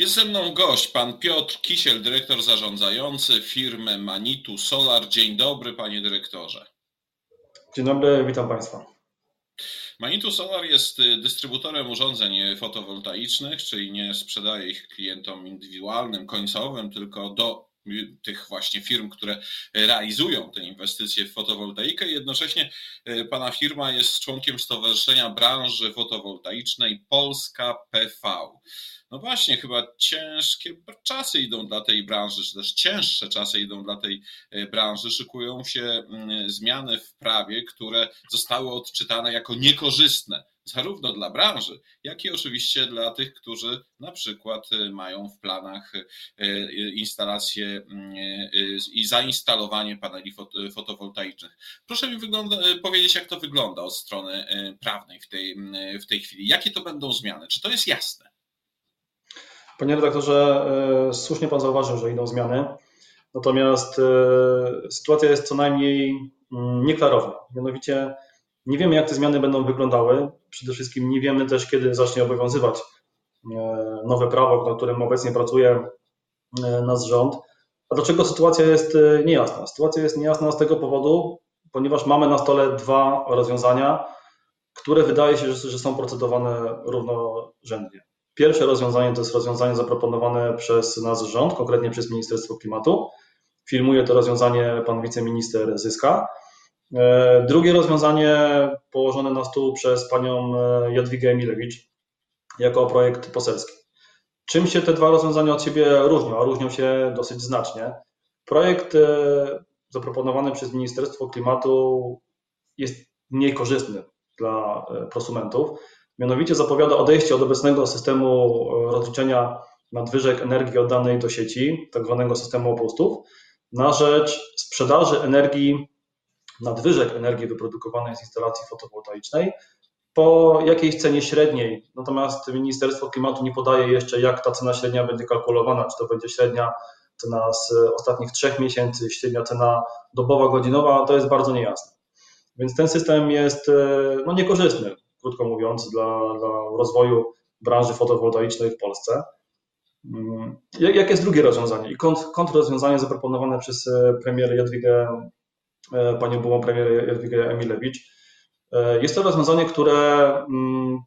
Jest ze mną gość, pan Piotr Kisiel, dyrektor zarządzający firmy Manitu Solar. Dzień dobry, panie dyrektorze. Dzień dobry, witam państwa. Manitu Solar jest dystrybutorem urządzeń fotowoltaicznych, czyli nie sprzedaje ich klientom indywidualnym, końcowym, tylko do tych właśnie firm, które realizują te inwestycje w fotowoltaikę. Jednocześnie e, pana firma jest członkiem Stowarzyszenia Branży Fotowoltaicznej Polska PV. No właśnie, chyba ciężkie czasy idą dla tej branży, czy też cięższe czasy idą dla tej e, branży. Szykują się mm, zmiany w prawie, które zostały odczytane jako niekorzystne zarówno dla branży, jak i oczywiście dla tych, którzy na przykład e, mają w planach e, instalację mm, i zainstalowanie paneli fotowoltaicznych. Proszę mi powiedzieć, jak to wygląda od strony prawnej w tej, w tej chwili. Jakie to będą zmiany? Czy to jest jasne? Panie redaktorze, e, słusznie Pan zauważył, że idą zmiany, natomiast e, sytuacja jest co najmniej mm, nieklarowna. Mianowicie nie wiemy, jak te zmiany będą wyglądały. Przede wszystkim nie wiemy też, kiedy zacznie obowiązywać e, nowe prawo, nad którym obecnie pracuje nasz rząd. A dlaczego sytuacja jest niejasna? Sytuacja jest niejasna z tego powodu, ponieważ mamy na stole dwa rozwiązania, które wydaje się, że są procedowane równorzędnie. Pierwsze rozwiązanie to jest rozwiązanie zaproponowane przez nasz rząd, konkretnie przez Ministerstwo Klimatu. Filmuje to rozwiązanie pan wiceminister Zyska. E, drugie rozwiązanie położone na stół przez panią e, Jadwigę Emilewicz jako projekt poselski. Czym się te dwa rozwiązania od siebie różnią? A różnią się dosyć znacznie. Projekt e, zaproponowany przez Ministerstwo Klimatu jest mniej korzystny dla prosumentów Mianowicie zapowiada odejście od obecnego systemu rozliczenia nadwyżek energii oddanej do sieci, tak zwanego systemu opustów, na rzecz sprzedaży energii, nadwyżek energii wyprodukowanej z instalacji fotowoltaicznej po jakiejś cenie średniej. Natomiast Ministerstwo Klimatu nie podaje jeszcze, jak ta cena średnia będzie kalkulowana, czy to będzie średnia cena z ostatnich trzech miesięcy, średnia cena dobowa, godzinowa, to jest bardzo niejasne. Więc ten system jest e, no, niekorzystny krótko mówiąc, dla, dla rozwoju branży fotowoltaicznej w Polsce. Mm, jakie jest drugie rozwiązanie? I kontrrozwiązanie zaproponowane przez e, premier Jadwigę, panią byłą premier Jadwigę Emilewicz. E, jest to rozwiązanie, które mm,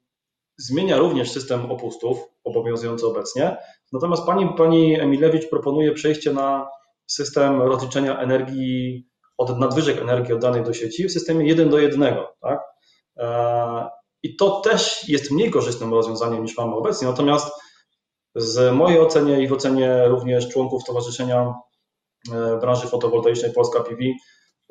zmienia również system opustów obowiązujący obecnie. Natomiast pani, pani Emilewicz proponuje przejście na system rozliczenia energii od nadwyżek energii oddanej do sieci w systemie 1 do 1. Tak? I to też jest mniej korzystnym rozwiązaniem niż mamy obecnie. Natomiast z mojej ocenie i w ocenie również członków Stowarzyszenia e, Branży Fotowoltaicznej Polska PV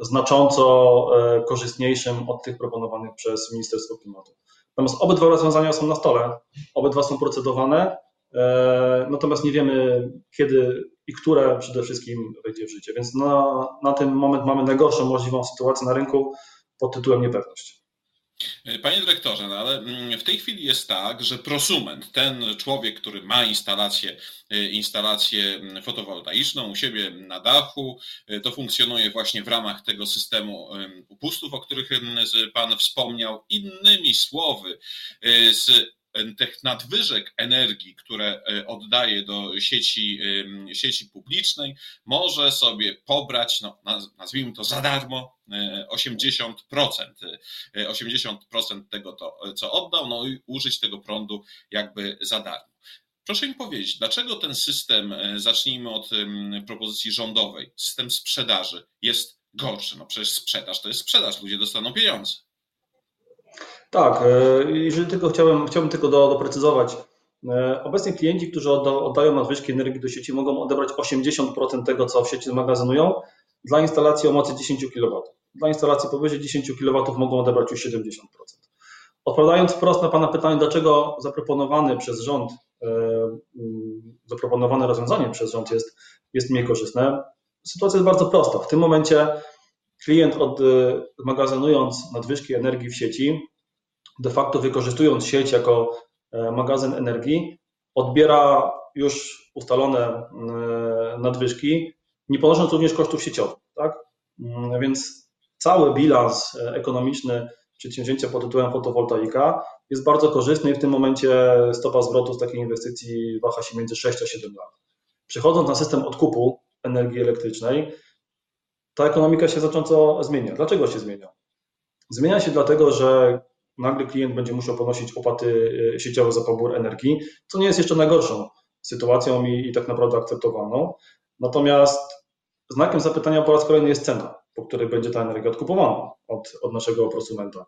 znacząco e, korzystniejszym od tych proponowanych przez Ministerstwo Klimatu. Natomiast obydwa rozwiązania są na stole, obydwa są procedowane, e, natomiast nie wiemy kiedy i które przede wszystkim wejdzie w życie. Więc na, na ten moment mamy najgorszą możliwą sytuację na rynku pod tytułem niepewność. Panie dyrektorze, no ale mm, w tej chwili jest tak, że prosument, ten człowiek, który ma instalację, y, instalację mm, fotowoltaiczną u siebie na dachu, y, to funkcjonuje właśnie w ramach tego systemu upustów, o których Pan wspomniał. Innymi słowy, z tych nadwyżek energii, które e, oddaje do sieci, sieci publicznej, może sobie pobrać, no, nazwijmy to za darmo, 80%, e, 80% e, tego, to, co oddał, no i użyć tego prądu jakby za darmo. Proszę mi powiedzieć, dlaczego ten system, zacznijmy od propozycji rządowej, system sprzedaży jest gorszy? No przecież sprzedaż to jest sprzedaż, ludzie dostaną pieniądze. Tak, e, jeżeli tylko chciałbym, chciałbym tylko do, doprecyzować. E, obecnie klienci, którzy oddają nadwyżki energii do sieci, mogą odebrać 80% tego, co w sieci zmagazynują dla instalacji o mocy 10 kW. Dla instalacji powyżej 10 kW mogą odebrać już 70%. Odpowiadając wprost na Pana pytanie, dlaczego zaproponowany przez rząd, e, mm, zaproponowane rozwiązanie przez rząd jest, jest mniej korzystne, sytuacja jest bardzo prosta. W tym momencie klient od, magazynując nadwyżki energii w sieci de facto wykorzystując sieć jako e, magazyn energii, odbiera już ustalone e, nadwyżki, nie ponosząc również kosztów sieciowych. Tak? Mm, więc cały bilans e, ekonomiczny przedsięwzięcia pod tytułem fotowoltaika jest bardzo korzystny i w tym momencie stopa zwrotu z takiej inwestycji waha się między 6 a 7 lat. Przechodząc na system odkupu energii elektrycznej, ta ekonomika się znacząco zmienia. Dlaczego się zmienia? Zmienia się dlatego, że nagle klient będzie musiał ponosić opłaty y, sieciowe za pobór energii, co nie jest jeszcze najgorszą sytuacją i, i tak naprawdę akceptowalną. Natomiast znakiem zapytania po raz kolejny jest cena, po której będzie ta energia odkupowana od, od naszego prosumenta.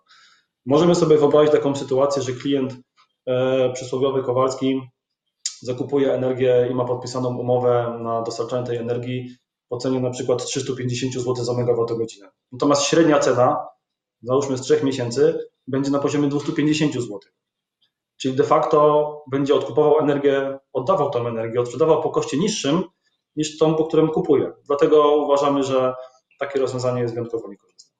Możemy sobie wyobrazić taką sytuację, że klient e, przysłowiowy Kowalski zakupuje energię i ma podpisaną umowę na dostarczanie tej energii po cenie na przykład 350 zł za megawattogodzinę. Natomiast średnia cena, załóżmy z 3 miesięcy, będzie na poziomie 250 zł. Czyli de facto będzie odkupował energię, oddawał tę energię, odprzedawał po koszcie niższym niż tą, po którym kupuje. Dlatego uważamy, że takie rozwiązanie jest wyjątkowo niekorzystne.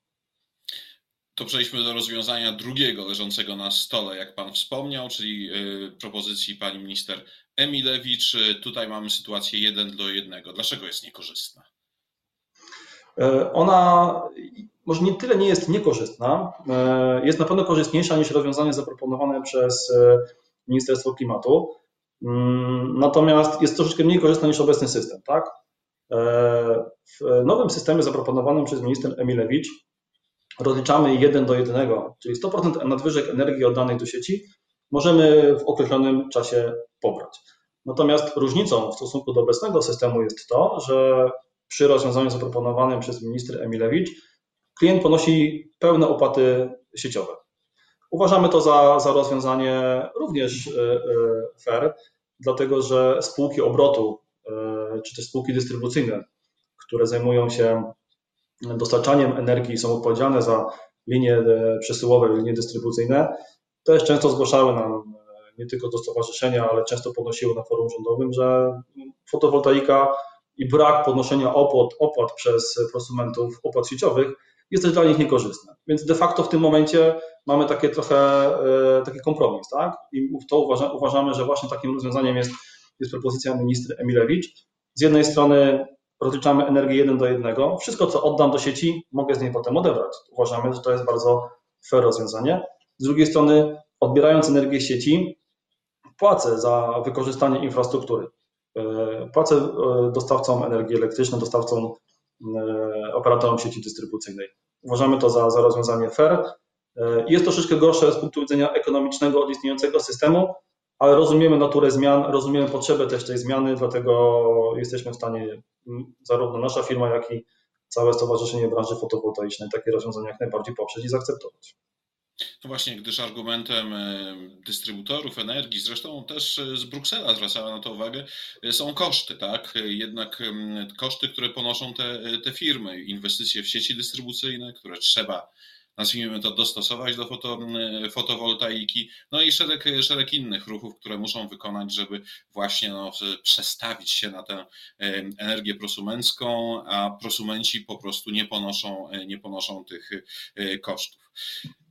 To przejdźmy do rozwiązania drugiego leżącego na stole, jak Pan wspomniał, czyli y, propozycji Pani Minister Emilewicz. Tutaj mamy sytuację jeden do jednego. Dlaczego jest niekorzystna? E, ona może nie tyle nie jest niekorzystna, e, jest na pewno korzystniejsza niż rozwiązanie zaproponowane przez e, Ministerstwo Klimatu. Mm, natomiast jest troszeczkę mniej korzystna niż obecny system. Tak? W nowym systemie zaproponowanym przez minister Emilewicz rozliczamy 1 do 1, czyli 100% nadwyżek energii oddanej do sieci możemy w określonym czasie pobrać. Natomiast różnicą w stosunku do obecnego systemu jest to, że przy rozwiązaniu zaproponowanym przez minister Emilewicz klient ponosi pełne opłaty sieciowe. Uważamy to za, za rozwiązanie również e, e, fair, dlatego że spółki obrotu e, czy też spółki dystrybucyjne, które zajmują się dostarczaniem energii i są odpowiedzialne za linie przesyłowe, linie dystrybucyjne, też często zgłaszały nam nie tylko do stowarzyszenia, ale często podnosiły na forum rządowym, że fotowoltaika i brak podnoszenia opłat, opłat przez prosumentów opłat sieciowych jest też dla nich niekorzystne. Więc de facto w tym momencie mamy takie trochę e, taki kompromis, tak? I to uważa, uważamy, że właśnie takim rozwiązaniem jest, jest propozycja ministry Emilewicz. Z jednej strony rozliczamy energię jeden do jednego. Wszystko, co oddam do sieci, mogę z niej potem odebrać. Uważamy, że to jest bardzo fair rozwiązanie. Z drugiej strony, odbierając energię sieci, płacę za wykorzystanie infrastruktury. E, płacę e, dostawcom energii elektrycznej, dostawcom operatorom sieci dystrybucyjnej. Uważamy to za, za rozwiązanie fair. Jest troszeczkę gorsze z punktu widzenia ekonomicznego od istniejącego systemu, ale rozumiemy naturę zmian, rozumiemy potrzebę też tej zmiany, dlatego jesteśmy w stanie, zarówno nasza firma, jak i całe Stowarzyszenie Branży Fotowoltaicznej, takie rozwiązania jak najbardziej poprzeć i zaakceptować. No właśnie, gdyż argumentem e, dystrybutorów energii, zresztą też e, z Bruksela zwracała na to uwagę, e, są koszty, tak? Jednak koszty, które ponoszą te, te firmy, inwestycje w sieci dystrybucyjne, które trzeba nazwijmy to, dostosować do foto, fotowoltaiki, no i szereg, szereg innych ruchów, które muszą wykonać, żeby właśnie no, przestawić się na tę energię prosumencką, a prosumenci po prostu nie ponoszą, nie ponoszą tych kosztów.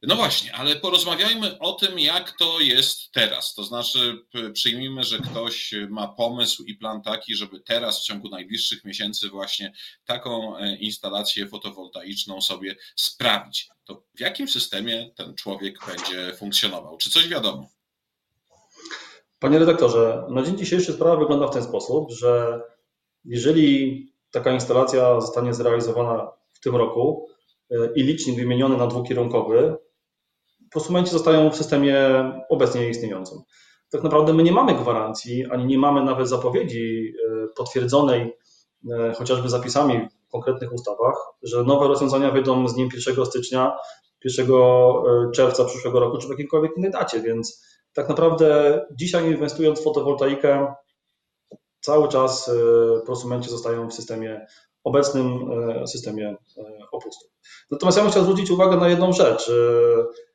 No właśnie, ale porozmawiajmy o tym, jak to jest teraz. To znaczy, przyjmijmy, że ktoś ma pomysł i plan taki, żeby teraz w ciągu najbliższych miesięcy właśnie taką e, instalację fotowoltaiczną sobie sprawić. To w jakim systemie ten człowiek będzie funkcjonował? Czy coś wiadomo? Panie redaktorze, na dzień dzisiejszy sprawa wygląda w ten sposób, że jeżeli taka instalacja zostanie zrealizowana w tym roku e, i licznik wymieniony na dwukierunkowy, prosumenci zostają w systemie obecnie istniejącym. Tak naprawdę my nie mamy gwarancji, ani nie mamy nawet zapowiedzi e, potwierdzonej e, chociażby zapisami w konkretnych ustawach, że nowe rozwiązania wyjdą z dniem 1 stycznia, 1 e, czerwca przyszłego roku, czy w jakiejkolwiek innej dacie, więc tak naprawdę dzisiaj inwestując w fotowoltaikę, cały czas prosumenci zostają w systemie obecnym systemie opustów. Natomiast ja bym chciał zwrócić uwagę na jedną rzecz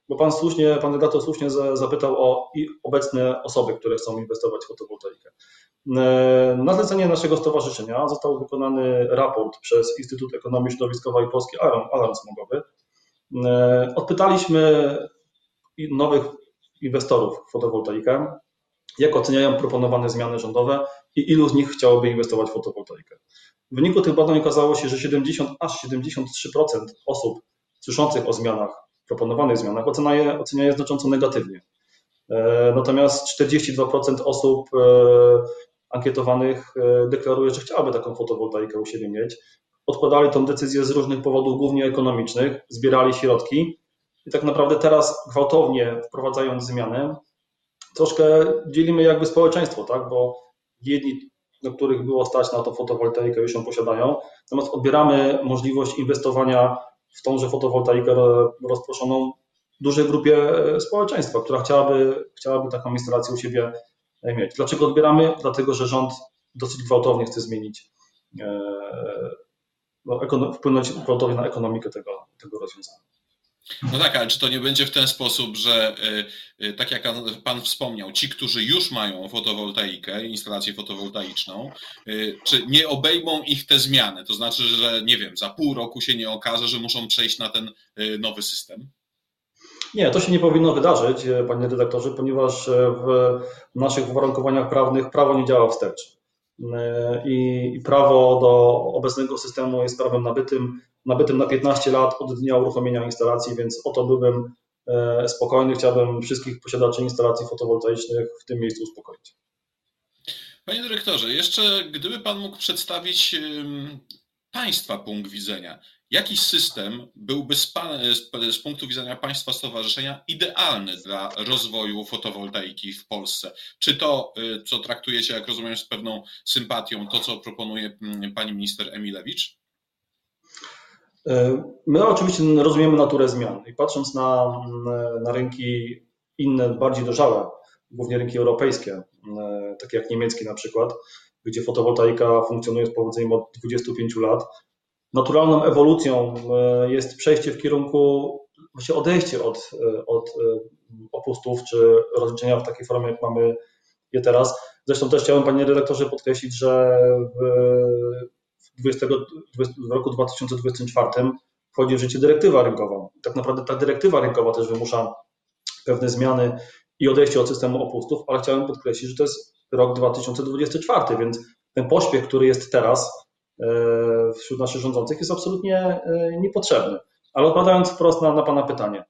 bo pan słusznie, pan redaktor słusznie zapytał o obecne osoby, które chcą inwestować w fotowoltaikę. E, na zlecenie naszego stowarzyszenia został wykonany raport przez Instytut Ekonomii Środowiskowej i Polski Alarm, Alarm Smogowy. E, odpytaliśmy nowych inwestorów w fotowoltaikę, jak oceniają proponowane zmiany rządowe i ilu z nich chciałoby inwestować w fotowoltaikę. W wyniku tych badań okazało się, że 70 aż 73% osób słyszących o zmianach proponowanych zmianach ocenia je, ocenia je znacząco negatywnie. Natomiast 42% osób ankietowanych deklaruje, że chciałaby taką fotowoltaikę u siebie mieć. Odkładali tą decyzję z różnych powodów, głównie ekonomicznych, zbierali środki i tak naprawdę teraz gwałtownie wprowadzając zmiany, troszkę dzielimy jakby społeczeństwo, tak? bo jedni, do których było stać na to fotowoltaikę, już ją posiadają, natomiast odbieramy możliwość inwestowania w tąże fotowoltaikę rozproszoną dużej grupie e, społeczeństwa, która chciałaby, chciałaby taką instalację u siebie e, mieć. Dlaczego odbieramy? Dlatego, że rząd dosyć gwałtownie chce zmienić, e, no, wpłynąć gwałtownie na ekonomikę tego, tego rozwiązania. No tak, ale czy to nie będzie w ten sposób, że y, y, tak jak Pan wspomniał, ci, którzy już mają fotowoltaikę, instalację fotowoltaiczną, y, czy nie obejmą ich te zmiany? To znaczy, że nie wiem, za pół roku się nie okaże, że muszą przejść na ten nowy system? Nie, to się nie powinno wydarzyć, panie redaktorze, ponieważ w naszych uwarunkowaniach prawnych prawo nie działa wstecz. I prawo do obecnego systemu jest prawem nabytym nabytym na 15 lat od dnia uruchomienia instalacji, więc o to byłbym e, spokojny. Chciałbym wszystkich posiadaczy instalacji fotowoltaicznych w tym miejscu uspokoić. Panie dyrektorze, jeszcze gdyby Pan mógł przedstawić Państwa punkt widzenia, jaki system byłby z, z, punktu widzenia Państwa Stowarzyszenia idealny dla rozwoju fotowoltaiki w Polsce? Czy to, y, co traktujecie, jak rozumiem, z pewną sympatią, to co proponuje Pani Minister Emilewicz? E, my oczywiście rozumiemy naturę zmian i patrząc na, na rynki inne, bardziej dojrzałe, głównie rynki europejskie, e, takie jak niemiecki na przykład, gdzie fotowoltaika funkcjonuje z powodzeniem od 25 lat, naturalną ewolucją e, jest przejście w kierunku, właśnie odejście od, od opustów czy rozliczenia w takiej formie, jak mamy je teraz. Zresztą też chciałem, panie redaktorze, podkreślić, że w 20, w roku 2024 wchodzi w życie dyrektywa rynkowa. Tak naprawdę ta dyrektywa rynkowa też wymusza pewne zmiany i odejście od systemu opustów, ale chciałem podkreślić, że to jest rok 2024, więc ten pośpiech, który jest teraz e, wśród naszych rządzących jest absolutnie e, niepotrzebny. Ale odpowiadając wprost na, na Pana pytanie,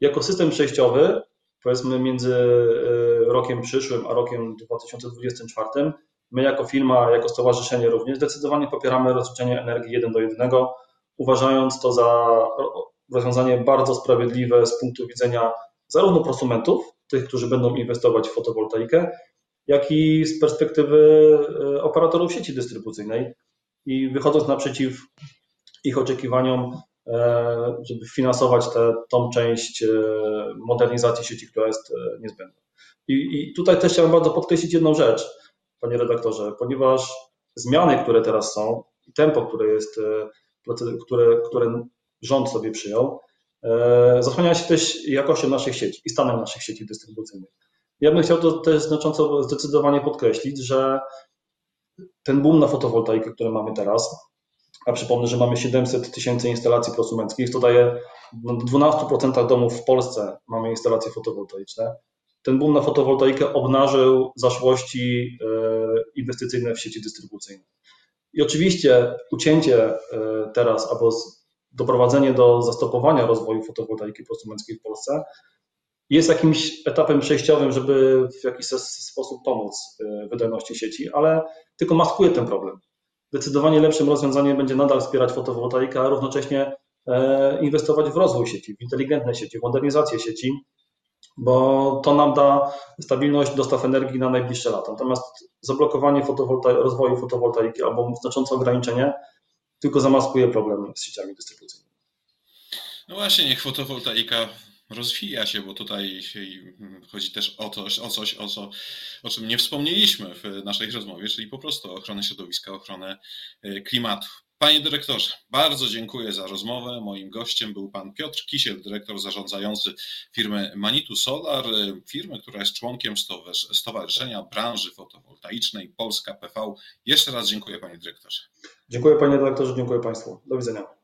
jako system przejściowy, powiedzmy między e, rokiem przyszłym a rokiem 2024, My jako firma, jako stowarzyszenie również zdecydowanie popieramy rozliczenie energii 1 do 1, uważając to za rozwiązanie bardzo sprawiedliwe z punktu widzenia zarówno prosumentów, tych, którzy będą inwestować w fotowoltaikę, jak i z perspektywy e, operatorów sieci dystrybucyjnej i wychodząc naprzeciw ich oczekiwaniom, e, żeby finansować tę tą część e, modernizacji sieci, która jest niezbędna. I, I tutaj też chciałem bardzo podkreślić jedną rzecz panie redaktorze, ponieważ zmiany, które teraz są i tempo, które jest, e, które, które rząd sobie przyjął, e, zasłania się też jakością naszych sieci i stanem naszych sieci dystrybucyjnych. Ja bym chciał to też znacząco zdecydowanie podkreślić, że ten boom na fotowoltaikę, który mamy teraz, a przypomnę, że mamy 700 tysięcy instalacji prosumenckich, to daje w 12% domów w Polsce mamy instalacje fotowoltaiczne ten boom na fotowoltaikę obnażył zaszłości e, inwestycyjne w sieci dystrybucyjne. I oczywiście ucięcie e, teraz albo doprowadzenie do zastopowania rozwoju fotowoltaiki prosumenckiej w Polsce jest jakimś etapem przejściowym, żeby w jakiś sposób pomóc e, wydajności sieci, ale tylko maskuje ten problem. Zdecydowanie lepszym rozwiązaniem będzie nadal wspierać fotowoltaikę, a równocześnie inwestować w rozwój sieci, w inteligentne sieci, w modernizację sieci, bo to nam da stabilność dostaw energii na najbliższe lata. Natomiast zablokowanie fotowolta rozwoju fotowoltaiki albo znaczące ograniczenie tylko zamaskuje problem z sieciami dystrybucyjnymi. No właśnie, niech fotowoltaika rozwija się, bo tutaj chodzi też o coś, o coś, o, co, o czym nie wspomnieliśmy w naszej rozmowie, czyli po prostu ochronę środowiska, ochronę e, klimatu. Panie dyrektorze, bardzo dziękuję za rozmowę. Moim gościem był pan Piotr Kisiel, dyrektor zarządzający firmy Manitu Solar, firmy, która jest członkiem Stowarzyszenia Branży Fotowoltaicznej Polska PV. Jeszcze raz dziękuję panie dyrektorze. Dziękuję panie dyrektorze, dziękuję państwu. Do widzenia.